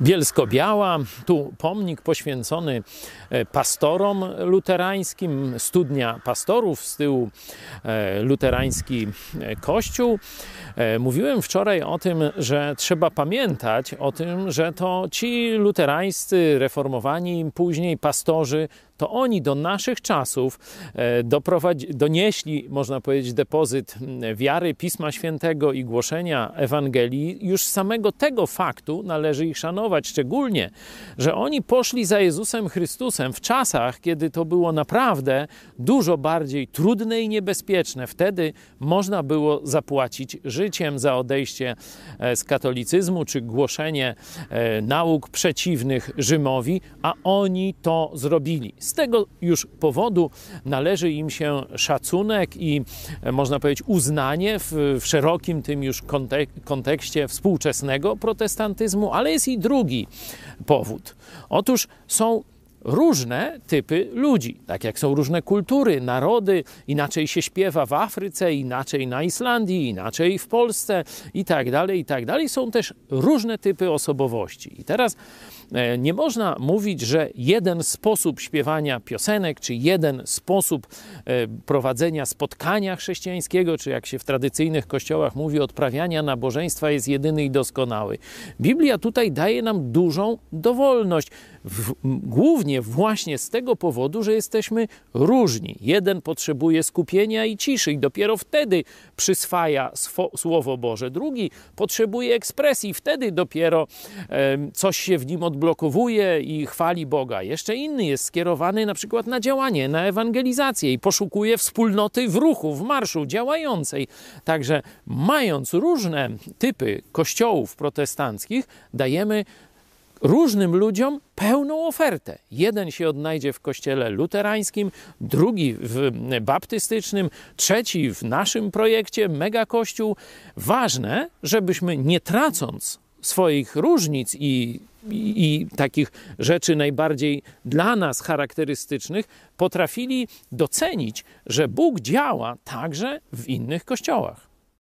Bielsko-Biała, tu pomnik poświęcony e, pastorom luterańskim, studnia pastorów, z tyłu e, luterański e, kościół. Mówiłem wczoraj o tym, że trzeba pamiętać o tym, że to ci luterańscy, reformowani później pastorzy to oni do naszych czasów e, donieśli, można powiedzieć, depozyt wiary Pisma Świętego i głoszenia Ewangelii. Już samego tego faktu należy ich szanować, szczególnie, że oni poszli za Jezusem Chrystusem w czasach, kiedy to było naprawdę dużo bardziej trudne i niebezpieczne. Wtedy można było zapłacić życiem za odejście e, z katolicyzmu czy głoszenie e, nauk przeciwnych Rzymowi, a oni to zrobili. Z tego już powodu należy im się szacunek i e, można powiedzieć uznanie w, w szerokim tym już kontek kontekście współczesnego protestantyzmu, ale jest i drugi powód. Otóż są różne typy ludzi, tak jak są różne kultury, narody, inaczej się śpiewa w Afryce, inaczej na Islandii, inaczej w Polsce i tak dalej, i tak dalej. Są też różne typy osobowości. I teraz E, nie można mówić, że jeden sposób śpiewania piosenek, czy jeden sposób e, prowadzenia spotkania chrześcijańskiego, czy jak się w tradycyjnych kościołach mówi, odprawiania nabożeństwa jest jedyny i doskonały. Biblia tutaj daje nam dużą dowolność. W, głównie właśnie z tego powodu, że jesteśmy różni. Jeden potrzebuje skupienia i ciszy, i dopiero wtedy przyswaja Słowo Boże. Drugi potrzebuje ekspresji, wtedy dopiero e, coś się w nim odblokowuje i chwali Boga. Jeszcze inny jest skierowany na przykład na działanie, na ewangelizację i poszukuje wspólnoty w ruchu, w marszu działającej. Także mając różne typy kościołów protestanckich, dajemy różnym ludziom pełną ofertę. Jeden się odnajdzie w kościele luterańskim, drugi w baptystycznym, trzeci w naszym projekcie Mega Kościół. Ważne, żebyśmy nie tracąc swoich różnic i, i, i, takich rzeczy najbardziej dla nas charakterystycznych, potrafili docenić, że Bóg działa także w innych kościołach.